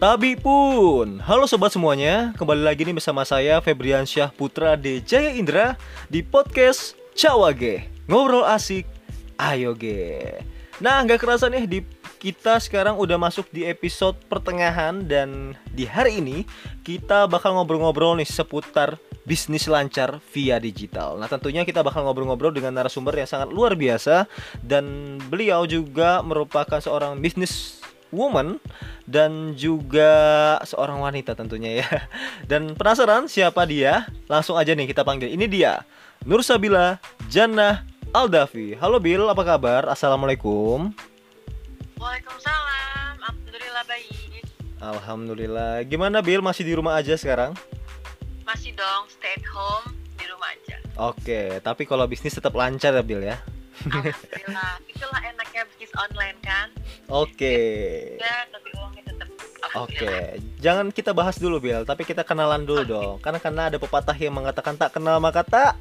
Tabi pun. Halo sobat semuanya Kembali lagi nih bersama saya Febrian Syah Putra D. Jaya Indra Di podcast Cawage. Ngobrol asik Ayo ge. Nah nggak kerasa nih di kita sekarang udah masuk di episode pertengahan Dan di hari ini kita bakal ngobrol-ngobrol nih seputar bisnis lancar via digital. Nah tentunya kita bakal ngobrol-ngobrol dengan narasumber yang sangat luar biasa Dan beliau juga merupakan seorang bisnis woman dan juga seorang wanita tentunya ya. Dan penasaran siapa dia? Langsung aja nih kita panggil. Ini dia, Nur Sabila Jannah Aldafi. Halo Bill, apa kabar? Assalamualaikum. Waalaikumsalam. Alhamdulillah baik. Alhamdulillah. Gimana Bill? Masih di rumah aja sekarang? Masih dong stay at home di rumah aja. Oke, tapi kalau bisnis tetap lancar ya Bill ya. Alhamdulillah. Itulah enaknya bisnis online kan. Oke. Ya, tetap. Oke, jangan kita bahas dulu Bill, tapi kita kenalan dulu dong. Karena karena ada pepatah yang mengatakan tak kenal maka tak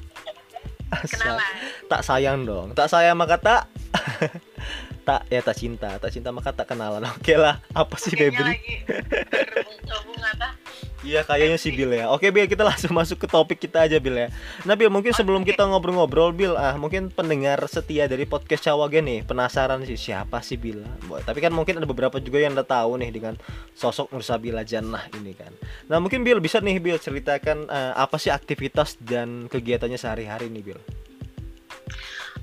Kenalan. tak sayang dong. Tak sayang maka tak tak ya tak cinta, tak cinta maka tak kenalan. Oke lah, apa sih Febri? Iya kayaknya sih Bill ya. Oke Bill, kita langsung masuk ke topik kita aja Bill ya. Nah Bill, mungkin sebelum kita ngobrol-ngobrol Bill, ah mungkin pendengar setia dari podcast Cawage nih penasaran sih siapa sih Bill? Tapi kan mungkin ada beberapa juga yang udah tahu nih dengan sosok Nursabila Jannah ini kan. Nah mungkin Bill bisa nih Bill ceritakan eh, apa sih aktivitas dan kegiatannya sehari-hari nih Bill?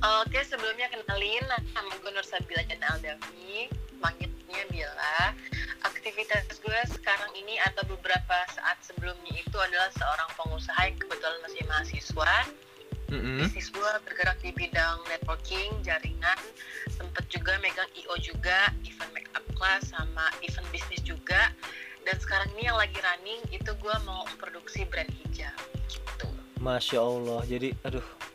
Oke, sebelumnya kenalin nama gue Nur Sabila dan Aldafi. Manggilnya Bila. Aktivitas gue sekarang ini atau beberapa saat sebelumnya itu adalah seorang pengusaha yang kebetulan masih mahasiswa. Mm-mm. bisnis gue bergerak di bidang networking, jaringan, sempet juga megang IO juga, event make up class sama event bisnis juga. Dan sekarang ini yang lagi running itu gue mau memproduksi brand hijab gitu. Masya Allah. Jadi aduh.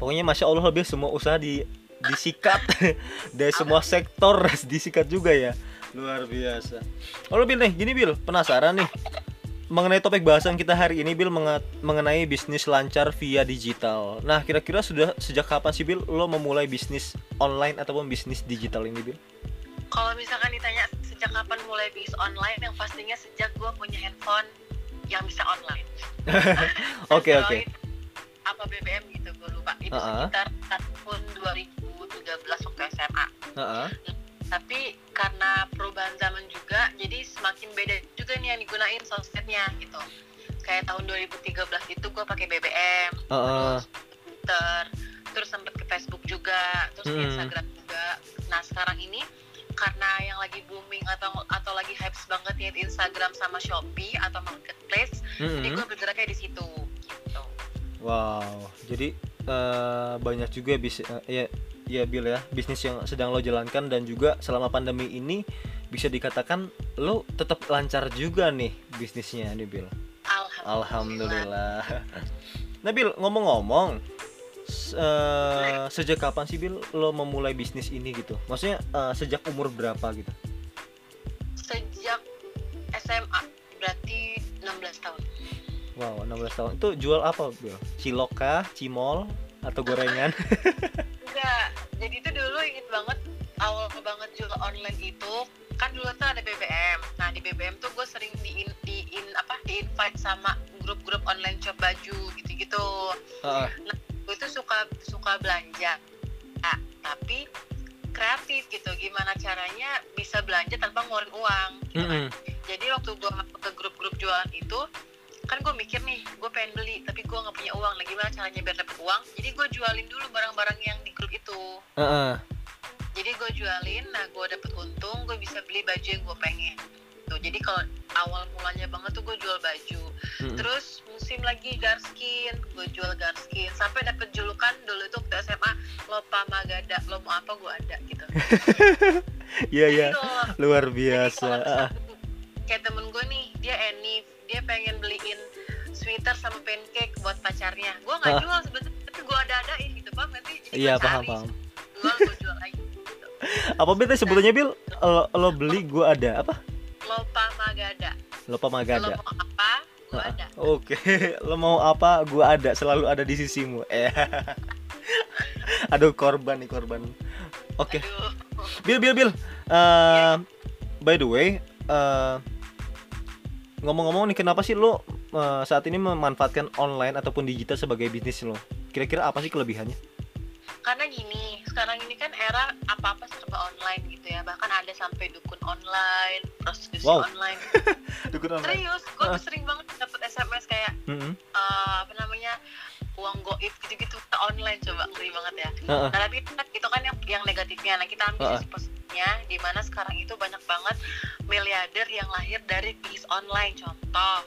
Pokoknya Masya Allah Bill semua usaha di disikat dari semua sektor disikat juga ya. Luar biasa. Lalu Bill nih, gini Bill, penasaran nih mengenai topik bahasan kita hari ini Bill menga- mengenai bisnis lancar via digital. Nah, kira-kira sudah sejak kapan sih Bill lo memulai bisnis online ataupun bisnis digital ini Bill? Kalau misalkan ditanya sejak kapan mulai bisnis online, yang pastinya sejak gue punya handphone yang bisa online. Oke, oke. Android, Apa BBM gitu gue lupa. Itu Uh-uh. sekitar tahun 2013 waktu SMA. Heeh. tapi karena perubahan zaman juga jadi semakin beda juga nih yang digunain sosmednya gitu kayak tahun 2013 itu gue pakai BBM Heeh. terus Twitter terus sempet ke Facebook juga terus Hmm. Instagram juga nah sekarang ini karena yang lagi booming atau atau lagi hype banget ya Instagram sama Shopee jadi eh, banyak juga bis eh, ya ya Bill ya bisnis yang sedang lo jalankan dan juga selama pandemi ini bisa dikatakan lo tetap lancar juga nih bisnisnya nih Bill. Alhamdulillah, Alhamdulillah. Nah Bill ngomong-ngomong eh, sejak kapan sih Bill lo memulai bisnis ini gitu? Maksudnya eh, sejak umur berapa gitu? sejak SMA berarti 16 tahun Wow, 16 tahun. Itu jual apa Bill? Cilok kah, cimol atau gorengan? Enggak, jadi itu dulu inget banget awal banget jual online itu kan dulu tuh ada BBM. Nah di BBM tuh gue sering di in, di in- apa di invite sama grup-grup online shop baju gitu-gitu. Heeh. Gue tuh suka suka belanja, nah, tapi kreatif gitu. Gimana caranya bisa belanja tanpa ngeluarin uang? Gitu kan. Mm-mm. Jadi waktu gue ke grup-grup jualan itu kan gue mikir nih gue pengen beli tapi gue nggak punya uang. Nah gimana caranya biar dapet uang? Jadi gue jualin dulu barang-barang yang di grup itu Heeh. jadi gue jualin nah gue dapet untung gue bisa beli baju yang gue pengen tuh jadi kalau awal mulanya banget tuh gue jual baju Mm-mm. terus musim lagi garskin gue jual garskin sampai dapet julukan dulu tuh waktu SMA lo pamagada lo mau apa gue ada gitu Iya iya. Jadi Luar jadi biasa. kalau misalkan kayak temen gue nih dia Enif dia pengen beliin sweater sama pancake buat pacarnya gue nggak Ah. jual sebetulnya tapi gue ada adain gitu paham nanti jadi Iya paham paham. jual gue jual lagi gitu. Apa beta sebetulnya Bill? Lo, lo beli gua ada apa? lo pamagada Lo pamagada. Kalau mau apa, Ah, ada. Oke, lo mau apa? Gua ada, selalu ada di sisimu. Eh. Aduh korban nih korban. Oke, Aduh. Bill Bill Bill. Eh, by the way, eh, ngomong-ngomong nih kenapa sih lo uh, saat ini memanfaatkan online ataupun digital sebagai bisnis lo? Kira-kira apa sih kelebihannya? karena gini sekarang ini kan era apa apa serba online gitu ya bahkan ada sampai dukun online prostitusi Wow. online Dukun online. serius gue Ah. tuh sering banget dapet sms kayak Mm-mm. eh, apa namanya uang goib gitu-gitu online coba ngeri banget ya Heeh. nah tapi itu kan, itu kan yang yang negatifnya nah kita ambil Ah. sisi positifnya di mana sekarang itu banyak banget miliarder yang lahir dari bisnis online contoh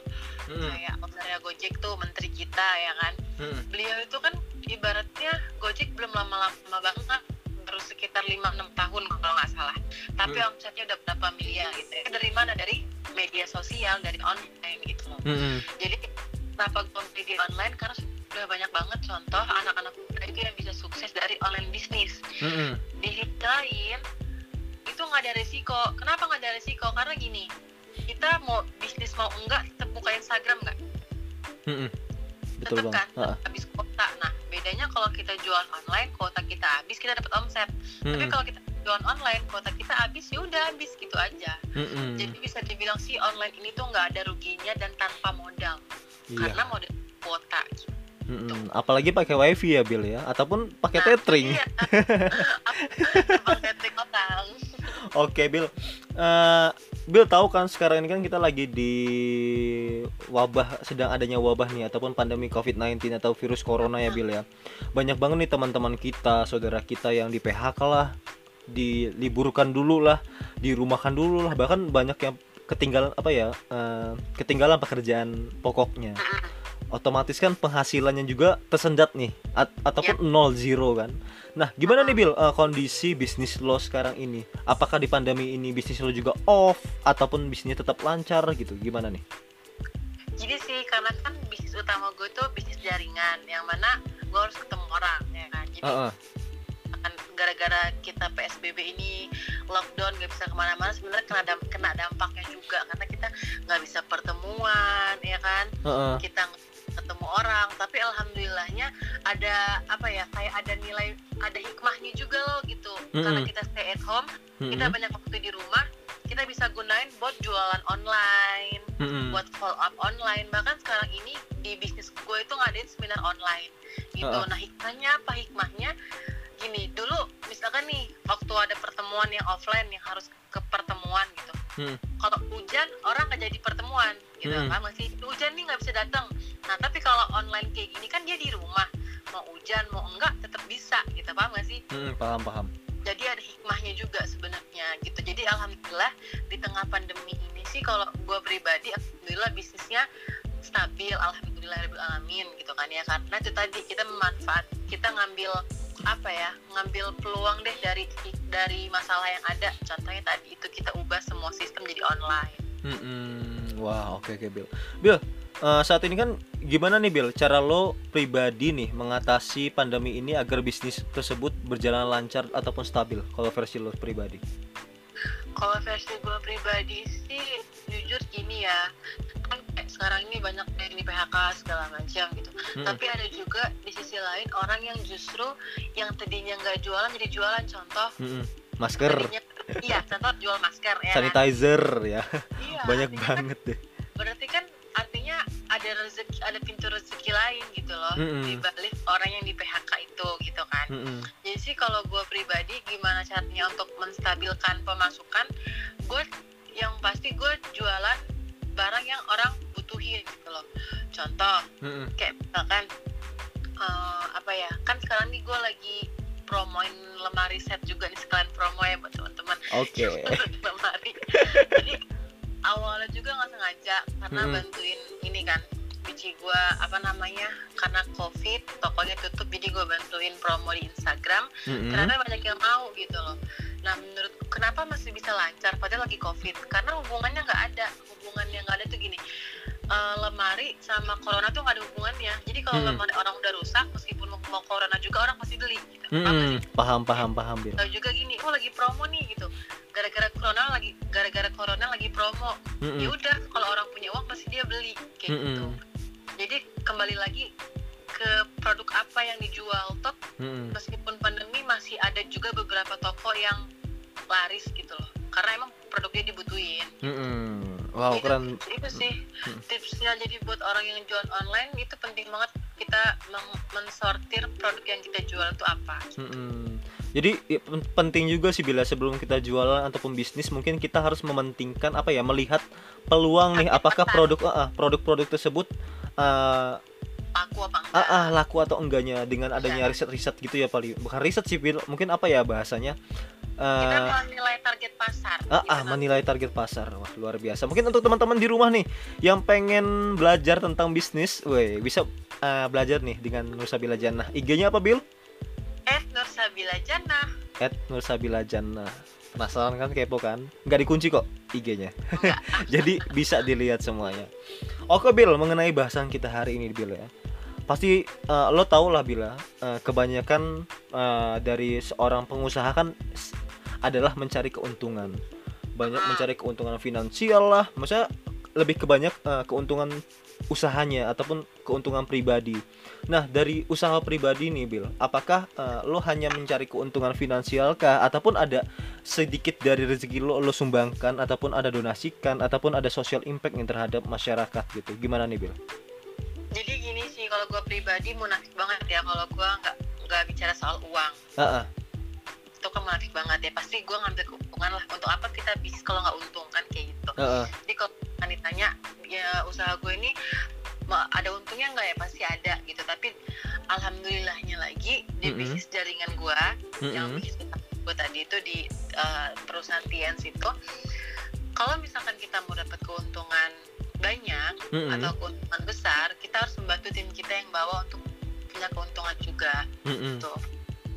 Mm-mm. kayak ownernya Gojek tuh menteri kita ya kan Mm-mm. beliau itu kan ibaratnya Gojek belum lama-lama banget baru sekitar 5-6 tahun kalau nggak salah tapi Hmm. omsetnya udah berapa miliar gitu ya. dari mana dari media sosial dari online gitu Mm-mm. jadi kenapa gue di online karena sudah banyak banget contoh anak-anak muda itu yang bisa sukses dari online bisnis Mm-mm. di sisi lain itu nggak ada resiko kenapa nggak ada resiko karena gini kita mau bisnis mau enggak tetap buka Instagram nggak Mm-mm. Betul tetap kan habis kuota nah bedanya kalau kita jual online kuota kita habis kita dapat omset tapi Mm-mm. kalau kita jual online kuota kita habis ya udah habis gitu aja Mm-mm. jadi bisa dibilang sih online ini tuh nggak ada ruginya dan tanpa modal Iya. karena modal kuota Mm-mm. Apalagi pakai wifi ya Bill ya, ataupun pakai Nah, tethering. iya. Tethering Oke Bill, Eh, Bill tahu kan sekarang ini kan kita lagi di wabah sedang adanya wabah nih ataupun pandemi COVID-19 atau virus corona ya Bill ya. Banyak banget nih teman-teman kita, saudara kita yang di PHK lah, diliburkan dulu lah, dirumahkan dulu lah, bahkan banyak yang ketinggalan apa ya, eh, ketinggalan pekerjaan pokoknya. Otomatis kan penghasilannya juga tersendat nih, at- ataupun nol zero kan. Nah, gimana nih Bill eh, kondisi bisnis lo sekarang ini? Apakah di pandemi ini bisnis lo juga off ataupun bisnisnya tetap lancar gitu? Gimana nih? jadi sih karena kan bisnis utama gue tuh bisnis jaringan yang mana gue harus ketemu orang ya kan jadi Heeh. kan gara-gara kita PSBB ini lockdown gak bisa ke mana-mana sebenarnya kena damp- kena dampaknya juga karena kita nggak bisa pertemuan ya kan Heeh. kita nggak ketemu orang tapi alhamdulillahnya ada apa ya kayak ada nilai ada hikmahnya juga loh gitu karena Mm-mm. kita stay at home kita Mm-mm. banyak waktu di rumah kita bisa gunain buat jualan online Mm-mm. buat follow up online bahkan sekarang ini di bisnis gue itu ngadain seminar online gitu Heeh. nah hikmahnya apa hikmahnya gini dulu misalkan nih waktu ada pertemuan yang offline yang harus ke pertemuan gitu Hmm. kalau hujan orang nggak jadi pertemuan gitu Hmm. kan? Masih hujan nih nggak bisa datang. Nah tapi kalau online kayak gini kan dia di rumah. Mau hujan mau enggak tetap bisa gitu. Paham gak sih? Mm-mm, paham paham. jadi ada hikmahnya juga sebenarnya gitu. Jadi alhamdulillah di tengah pandemi ini sih kalau gue pribadi alhamdulillah bisnisnya stabil. Alhamdulillah alamin gitu kan ya. Karena itu tadi kita memanfaat kita ngambil apa ya ngambil peluang deh dari dari masalah yang ada contohnya tadi itu kita ubah semua sistem jadi online Mm-mm. Wah, oke oke Bill. Bill, eh, saat ini kan gimana nih Bill? Cara lo pribadi nih mengatasi pandemi ini agar bisnis tersebut berjalan lancar ataupun stabil? Kalau versi lo pribadi. kalau versi gue pribadi sih jujur gini ya sekarang ini banyak yang di PHK segala macam gitu Mm-mm. tapi ada juga di sisi lain orang yang justru yang tadinya nggak jualan jadi jualan contoh Mm-mm. Masker, tadinya iya contoh jual masker ya kan? sanitizer ya, Iya, banyak kan- banget deh. berarti kan artinya ada rezeki ada pintu rezeki lain gitu loh Mm-mm. di balik orang yang di PHK itu gitu kan Mm-mm. jadi sih kalau gue pribadi gimana caranya untuk menstabilkan pemasukan gue yang pasti gue jualan barang yang orang butuhin gitu loh contoh Mm-mm. kayak misalkan eh, apa ya kan sekarang nih gue lagi promoin lemari set juga nih sekalian promo ya buat teman-teman Oke. lemari jadi awalnya juga nggak sengaja karena Mm-mm. bantuin ini kan biji gue apa namanya karena covid tokonya tutup jadi gue bantuin promo di Instagram Mm-mm. ternyata banyak yang mau gitu loh nah menurut kenapa masih bisa lancar padahal lagi covid karena hubungannya nggak ada hubungan yang nggak ada tuh gini eh, lemari sama corona tuh nggak ada hubungannya jadi kalau Hmm. lemari orang udah rusak meskipun mau, mau corona juga orang pasti beli gitu Paham sih? Paham paham paham Bill. Tahu juga gini oh lagi promo nih gitu gara-gara corona lagi gara-gara corona lagi promo ya Mm-mm. udah kalau orang punya uang pasti dia beli kayak gitu Mm-mm. jadi kembali lagi ke produk apa yang dijual toh Mm-mm. meskipun pandemi masih ada juga beberapa toko yang laris gitu loh karena emang produknya dibutuhin Mm-mm. Wow itu, keren itu sih Hmm. tipsnya jadi buat orang yang jual online itu penting banget kita meng- mensortir produk yang kita jual itu apa Mm-mm. Jadi pen- penting juga sih bila sebelum kita jualan ataupun bisnis mungkin kita harus mementingkan apa ya melihat peluang nih apakah produk ah, produk-produk tersebut ah, laku apa enggak ah, ah, laku atau enggaknya dengan adanya Iya. riset-riset gitu ya paling bukan riset sih mungkin apa ya bahasanya kita Eh, menilai target pasar Ah, ah, Gimana? menilai target pasar. Wah, luar biasa. Mungkin untuk teman-teman di rumah nih yang pengen belajar tentang bisnis, weh, bisa ah, belajar nih dengan Nursabila Jannah. IG-nya apa, Bil? eh Nursabila Jannah At Nursabila Jannah. Penasaran kan kepo kan? Nggak dikunci kok IG-nya. Jadi bisa dilihat semuanya. Oke, Bil, mengenai bahasan kita hari ini, Bil ya. Pasti eh, lo tau lah bila eh, kebanyakan eh, dari seorang pengusaha kan adalah mencari keuntungan. Banyak mencari keuntungan finansial lah, maksudnya lebih ke banyak eh, keuntungan usahanya ataupun keuntungan pribadi. Nah, dari usaha pribadi nih, Bil, apakah eh, lo hanya mencari keuntungan finansial kah ataupun ada sedikit dari rezeki lo lo sumbangkan ataupun ada donasikan ataupun ada social impact nih terhadap masyarakat gitu. Gimana nih, Bil? jadi gini sih kalau gue pribadi munafik banget ya kalau gue nggak nggak bicara soal uang Ah, ah. Itu kan munafik banget ya pasti gue ngambil keuntungan lah untuk apa kita bisnis kalau nggak untung kan kayak gitu ah, ah. jadi kalau misalkan ditanya ya usaha gue ini ada untungnya nggak ya pasti ada gitu tapi alhamdulillahnya lagi di Mm-mm. bisnis jaringan gue yang Mm-mm. bisnis gue tadi itu di uh, perusahaan TNS itu kalau misalkan kita mau dapat keuntungan banyak Mm-mm. atau keuntungan besar kita harus membantu tim kita yang bawa untuk punya keuntungan juga Mm-mm. gitu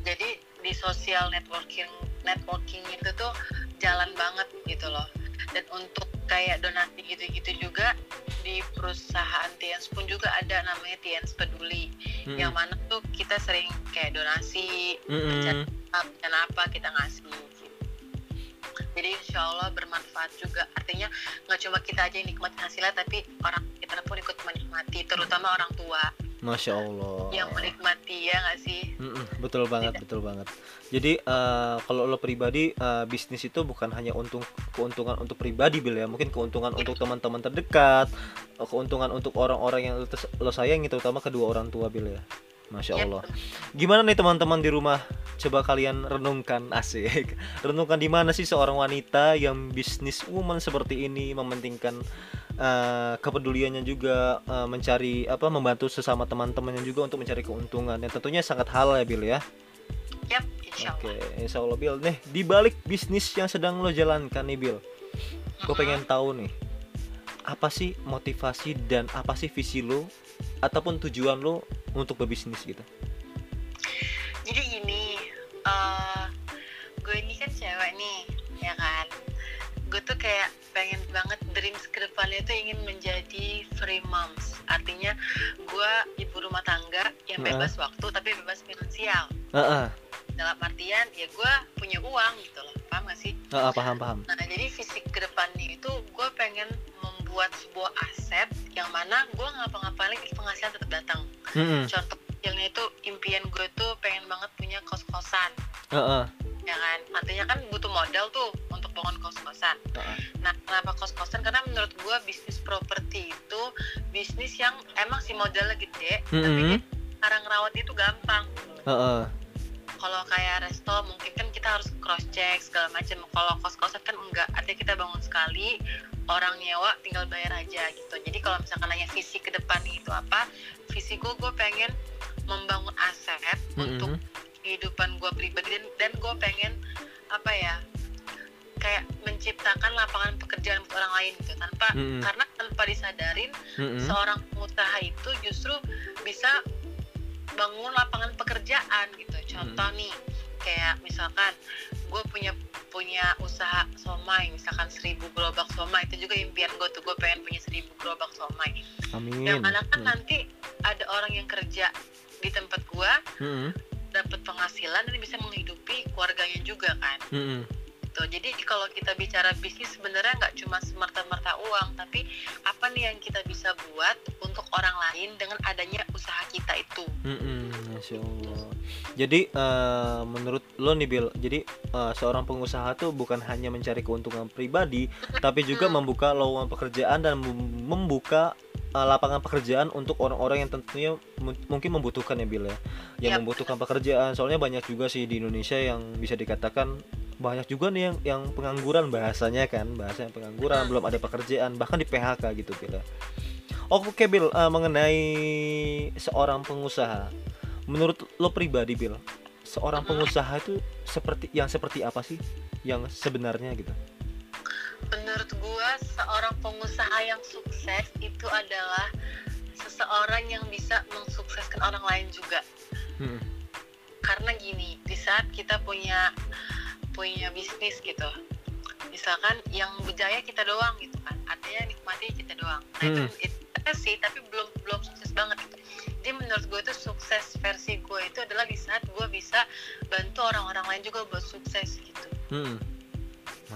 jadi di sosial networking networking itu tuh jalan banget gitu loh dan untuk kayak donasi gitu-gitu juga di perusahaan TNS pun juga ada namanya TNS peduli Mm-mm. yang mana tuh kita sering kayak donasi Mm-mm. dan apa kita ngasih gitu. jadi insya Allah bermanfaat juga artinya nggak cuma kita aja yang nikmati hasilnya tapi orang kita pun ikut menikmati terutama orang tua Masya Allah. yang menikmati ya nggak sih Mm-mm, betul banget, betul banget. Jadi eh, kalau lo pribadi eh, bisnis itu bukan hanya untung keuntungan untuk pribadi bil ya, mungkin keuntungan untuk teman-teman terdekat, eh, keuntungan untuk orang-orang yang lo, lo sayangi, terutama kedua orang tua bil ya. Masya Iya, Allah. Gimana nih teman-teman di rumah? Coba kalian renungkan asik. Renungkan di mana sih seorang wanita yang bisnis woman seperti ini mementingkan eh, kepeduliannya juga eh, mencari apa membantu sesama teman-temannya juga untuk mencari keuntungan yang tentunya sangat halal ya Bill ya. Insya Oke, Allah. insya Allah Bill. Nih di balik bisnis yang sedang lo jalankan nih Bill, gue Mm-mm. pengen tahu nih apa sih motivasi dan apa sih visi lo ataupun tujuan lo untuk berbisnis gitu. Jadi gini, eh gue ini kan cewek nih, ya kan. Gue tuh kayak pengen banget dreams ke depannya tuh ingin menjadi free moms. Artinya gue ibu rumah tangga yang bebas waktu tapi bebas finansial. Heeh, Dalam artian ya gue punya uang gitu loh, paham gak sih? heeh, paham paham. Nah jadi visi ke depannya itu gue pengen membuat sebuah aset yang mana gue ngapa-ngapain lagi penghasilan tetap datang. Mm-mm. Contoh kecilnya itu impian gue tuh pengen banget punya kos-kosan Heeh, ya kan artinya kan butuh modal tuh untuk bangun kos-kosan heeh. nah kenapa kos-kosan karena menurut gue bisnis properti itu bisnis yang emang sih modalnya gede tapi Mm-mm. dia cara ngerawat itu gampang Heeh. kalau kayak resto mungkin kan kita harus cross check segala macam kalau kos-kosan kan enggak artinya kita bangun sekali orang nyewa tinggal bayar aja gitu jadi kalau misalkan nanya visi ke depan itu apa visi gue gue pengen membangun aset untuk Mm-mm. Kehidupan gue pribadi dan, dan gue pengen apa ya kayak menciptakan lapangan pekerjaan buat orang lain gitu tanpa Mm-mm. karena tanpa disadarin Mm-mm. seorang pengusaha itu justru bisa bangun lapangan pekerjaan gitu contoh nih kayak misalkan gue punya punya usaha somai misalkan seribu gerobak somai itu juga impian gue tuh gue pengen punya seribu gerobak somai Amin. yang mana kan Mm. nanti ada orang yang kerja di tempat gue Mm-mm. Dapat penghasilan dan bisa menghidupi keluarganya juga kan Mm-mm. itu gitu. Jadi kalau kita bicara bisnis sebenarnya nggak cuma semerta-merta uang, tapi apa nih yang kita bisa buat untuk orang lain dengan adanya usaha kita itu. Mm-mm, Masya Allah. Jadi eh, menurut lo nih Bill, jadi eh, seorang pengusaha tuh bukan hanya mencari keuntungan pribadi, tapi juga membuka lowongan pekerjaan dan mem- membuka eh, lapangan pekerjaan untuk orang-orang yang tentunya mu- mungkin membutuhkan ya Bill ya, yang Yap. membutuhkan pekerjaan. Soalnya banyak juga sih di Indonesia yang bisa dikatakan banyak juga nih yang yang pengangguran bahasanya kan, bahasanya pengangguran, belum ada pekerjaan, bahkan di PHK gitu Bill. ya. Oke Bill, eh, mengenai seorang pengusaha, menurut lo pribadi Bill, seorang pengusaha itu seperti yang seperti apa sih yang sebenarnya gitu? Menurut gua seorang pengusaha yang sukses itu adalah seseorang yang bisa mensukseskan orang lain juga. Hmm. Karena gini, di saat kita punya punya bisnis gitu, misalkan yang berjaya kita doang gitu kan, artinya yang nikmati kita doang. Nah itu, Hmm. itu sih, tapi belum belum sukses banget gitu. Jadi menurut gue itu sukses versi gue itu adalah di saat gue bisa bantu orang-orang lain juga buat sukses gitu. Hmm.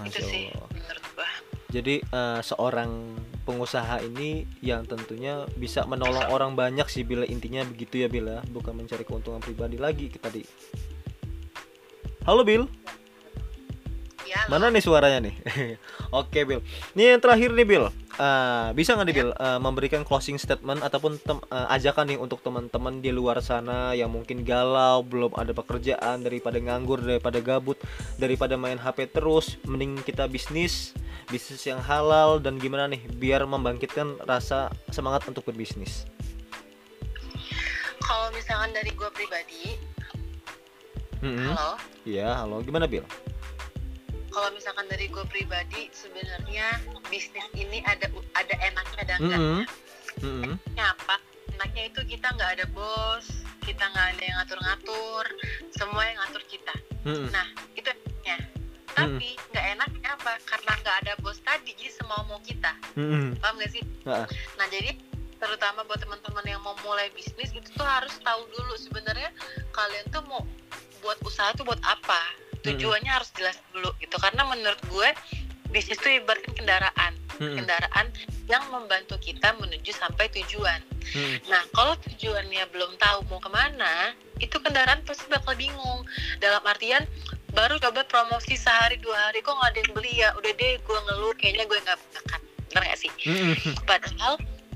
Itu Masya sih Allah. menurut gue. Jadi eh, seorang pengusaha ini yang tentunya bisa menolong orang banyak sih bila intinya begitu ya Bila, bukan mencari keuntungan pribadi lagi kita tadi. Halo Bill. Ya, Mana nih suaranya nih? Oke Bill. Nih yang terakhir nih Bill. Eh, bisa nggak nih Bill eh, memberikan closing statement ataupun tem- eh, ajakan nih untuk teman-teman di luar sana yang mungkin galau, belum ada pekerjaan daripada nganggur, daripada gabut, daripada main HP terus, mending kita bisnis, bisnis yang halal dan gimana nih biar membangkitkan rasa semangat untuk berbisnis. kalau misalkan dari gue pribadi, Mm-mm. halo. Iya, halo. Gimana Bill? Kalau misalkan dari gue pribadi sebenarnya bisnis ini ada ada enaknya dan enggaknya. Mm-mm. Enaknya apa? Enaknya itu kita nggak ada bos kita nggak ada yang ngatur-ngatur semua yang ngatur kita. Mm-mm. nah itu enaknya. Tapi nggak enaknya apa? Karena nggak ada bos tadi jadi semau mau kita. Mm-mm. paham gak sih? Ah. nah jadi terutama buat teman-teman yang mau mulai bisnis itu tuh harus tahu dulu sebenarnya kalian tuh mau buat usaha tuh buat apa tujuannya harus jelas dulu gitu karena menurut gue bisnis itu ibaratkan kendaraan Mm-mm. kendaraan yang membantu kita menuju sampai tujuan Mm-mm. nah kalau tujuannya belum tahu mau ke mana itu kendaraan pasti bakal bingung dalam artian baru coba promosi sehari dua hari kok nggak ada yang beli ya udah deh gue ngeluh kayaknya gue nggak bakat bener gak sih Mm-mm. Padahal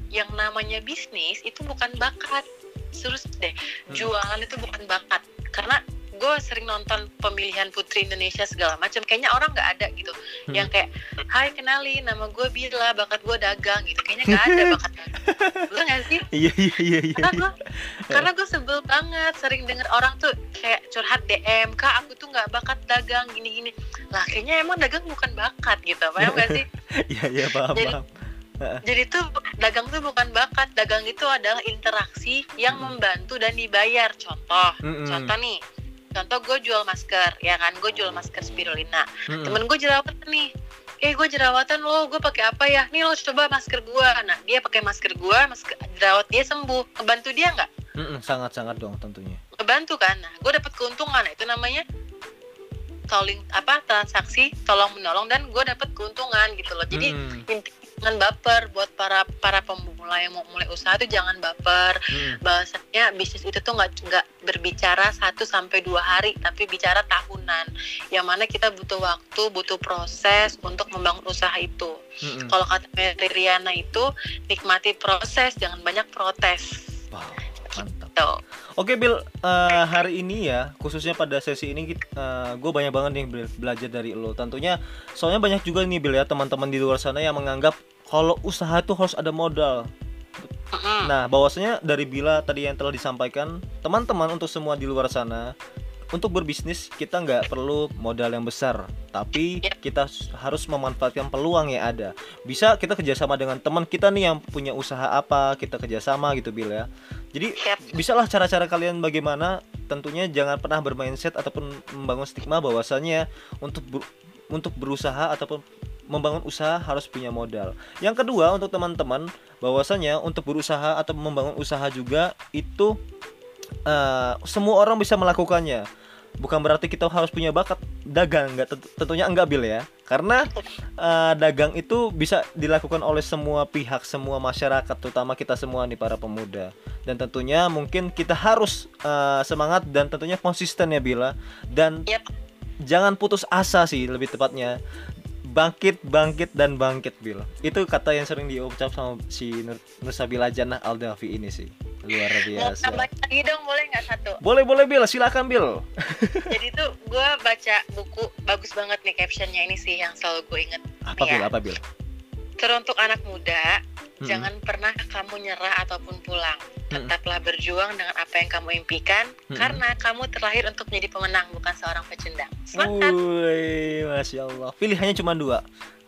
yang namanya bisnis itu bukan bakat. Terus deh, Hmm. jualan itu bukan bakat. Karena gue sering nonton pemilihan putri Indonesia segala macam. Kayaknya orang nggak ada gitu. Hmm. Yang kayak, Hai kenalin, nama gue Bila, bakat gue dagang gitu. Kayaknya nggak ada bakat dagang. Bener gak sih? Iya iya iya iya. Karena gue, karena gue sebel banget sering denger orang tuh kayak curhat DM, kak aku tuh nggak bakat dagang gini-gini. Lah kayaknya emang dagang bukan bakat gitu, paham gak sih? Iya iya paham Jadi- paham. Jadi tuh dagang tuh bukan bakat, dagang itu adalah interaksi yang Mm. membantu dan dibayar. Contoh, Mm-mm. contoh nih, contoh gue jual masker, ya kan? Gue jual masker spirulina. Mm-mm. Temen gue jerawatan nih, eh gue jerawatan lo, gue pakai apa ya? Nih lo coba masker gue. Nah dia pakai masker gue, masker jerawat dia sembuh. Ngebantu dia nggak? Mm-mm, sangat-sangat dong tentunya. Ngebantu kan? Nah gue dapet keuntungan. Nah, itu namanya tolling apa transaksi tolong menolong dan gue dapet keuntungan gitu loh. Jadi inti jangan baper. Buat para para pemula yang mau mulai usaha tuh jangan baper. Mm-mm. bahwasanya bisnis itu tuh nggak nggak berbicara satu sampai dua hari tapi bicara tahunan. Yang mana kita butuh waktu butuh proses untuk membangun usaha itu. Mm-mm. kalau kata Mary Riana itu nikmati proses jangan banyak protes. Wow, tuh Oke Bill, eh, hari ini ya khususnya pada sesi ini gue banyak banget nih belajar dari lo. Tentunya soalnya banyak juga nih Bill ya teman-teman di luar sana yang menganggap kalau usaha tuh harus ada modal. Nah, bahwasanya dari Bila tadi yang telah disampaikan, teman-teman untuk semua di luar sana, untuk berbisnis kita nggak perlu modal yang besar, tapi Ya. kita harus memanfaatkan peluang yang ada. Bisa kita kerjasama dengan teman kita nih yang punya usaha apa, kita kerjasama gitu Bil ya. Jadi bisalah cara-cara kalian bagaimana. Tentunya jangan pernah bermindset ataupun membangun stigma bahwasanya untuk ber- untuk berusaha ataupun membangun usaha harus punya modal. Yang kedua untuk teman-teman bahwasanya untuk berusaha atau membangun usaha juga itu eh, semua orang bisa melakukannya. bukan berarti kita harus punya bakat dagang nggak Tent- tentunya enggak bil ya karena eh, dagang itu bisa dilakukan oleh semua pihak semua masyarakat terutama kita semua nih para pemuda dan tentunya mungkin kita harus eh, semangat dan tentunya konsisten ya bila dan Yap. jangan putus asa sih lebih tepatnya bangkit bangkit dan bangkit bil itu kata yang sering diucap sama si Nur, Nursabila Jannah Aldafi ini sih luar Mau biasa tambah lagi dong boleh nggak satu? boleh boleh bil silakan bil Jadi tuh gue baca buku bagus banget nih captionnya ini sih yang selalu gue inget. apa ya. apa bil Teruntuk anak muda, Mm-mm. jangan pernah kamu nyerah ataupun pulang. Tetaplah berjuang dengan apa yang kamu impikan, Mm-mm. karena kamu terlahir untuk menjadi pemenang bukan seorang pecundang. Semangat. Masya Allah. Pilihannya cuma dua.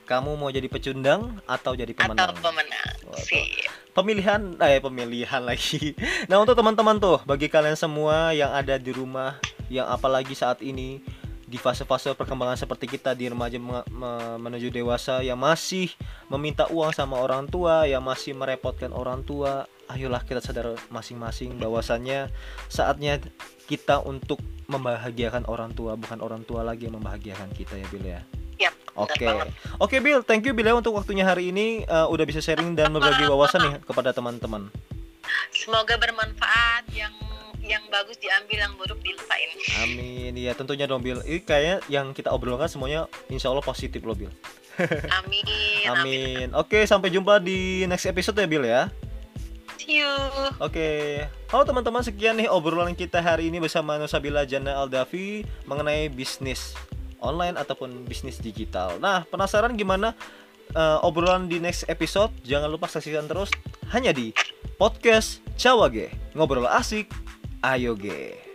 Kamu mau jadi pecundang atau jadi Atau pemenang? pemenang. Wah, Sih. Pemilihan, eh pemilihan lagi. Nah untuk teman-teman tuh, bagi kalian semua yang ada di rumah, yang apalagi saat ini di fase-fase perkembangan seperti kita di remaja me- me- menuju dewasa yang masih meminta uang sama orang tua, yang masih merepotkan orang tua, ayolah kita sadar masing-masing bahwasannya saatnya kita untuk membahagiakan orang tua, bukan orang tua lagi yang membahagiakan kita ya Bill ya. Oke, banget. oke Bill, thank you Bill ya untuk waktunya hari ini eh, udah bisa sharing dan berbagi wawasan nih kepada teman-teman. Semoga bermanfaat yang yang bagus diambil, yang buruk dilupain. Amin. Ya tentunya dong Bill. Ini kayaknya yang kita obrolkan semuanya insya Allah positif loh Bill. Amin. Amin. Amin. Oke, sampai jumpa di next episode ya Bill ya. You. Oke. Halo teman-teman, sekian nih obrolan kita hari ini bersama Nusabila Jana Aldafi mengenai bisnis online ataupun bisnis digital. Nah, penasaran gimana eh, obrolan di next episode? Jangan lupa saksikan terus hanya di podcast Cawage. Ngobrol asik, ayo ge.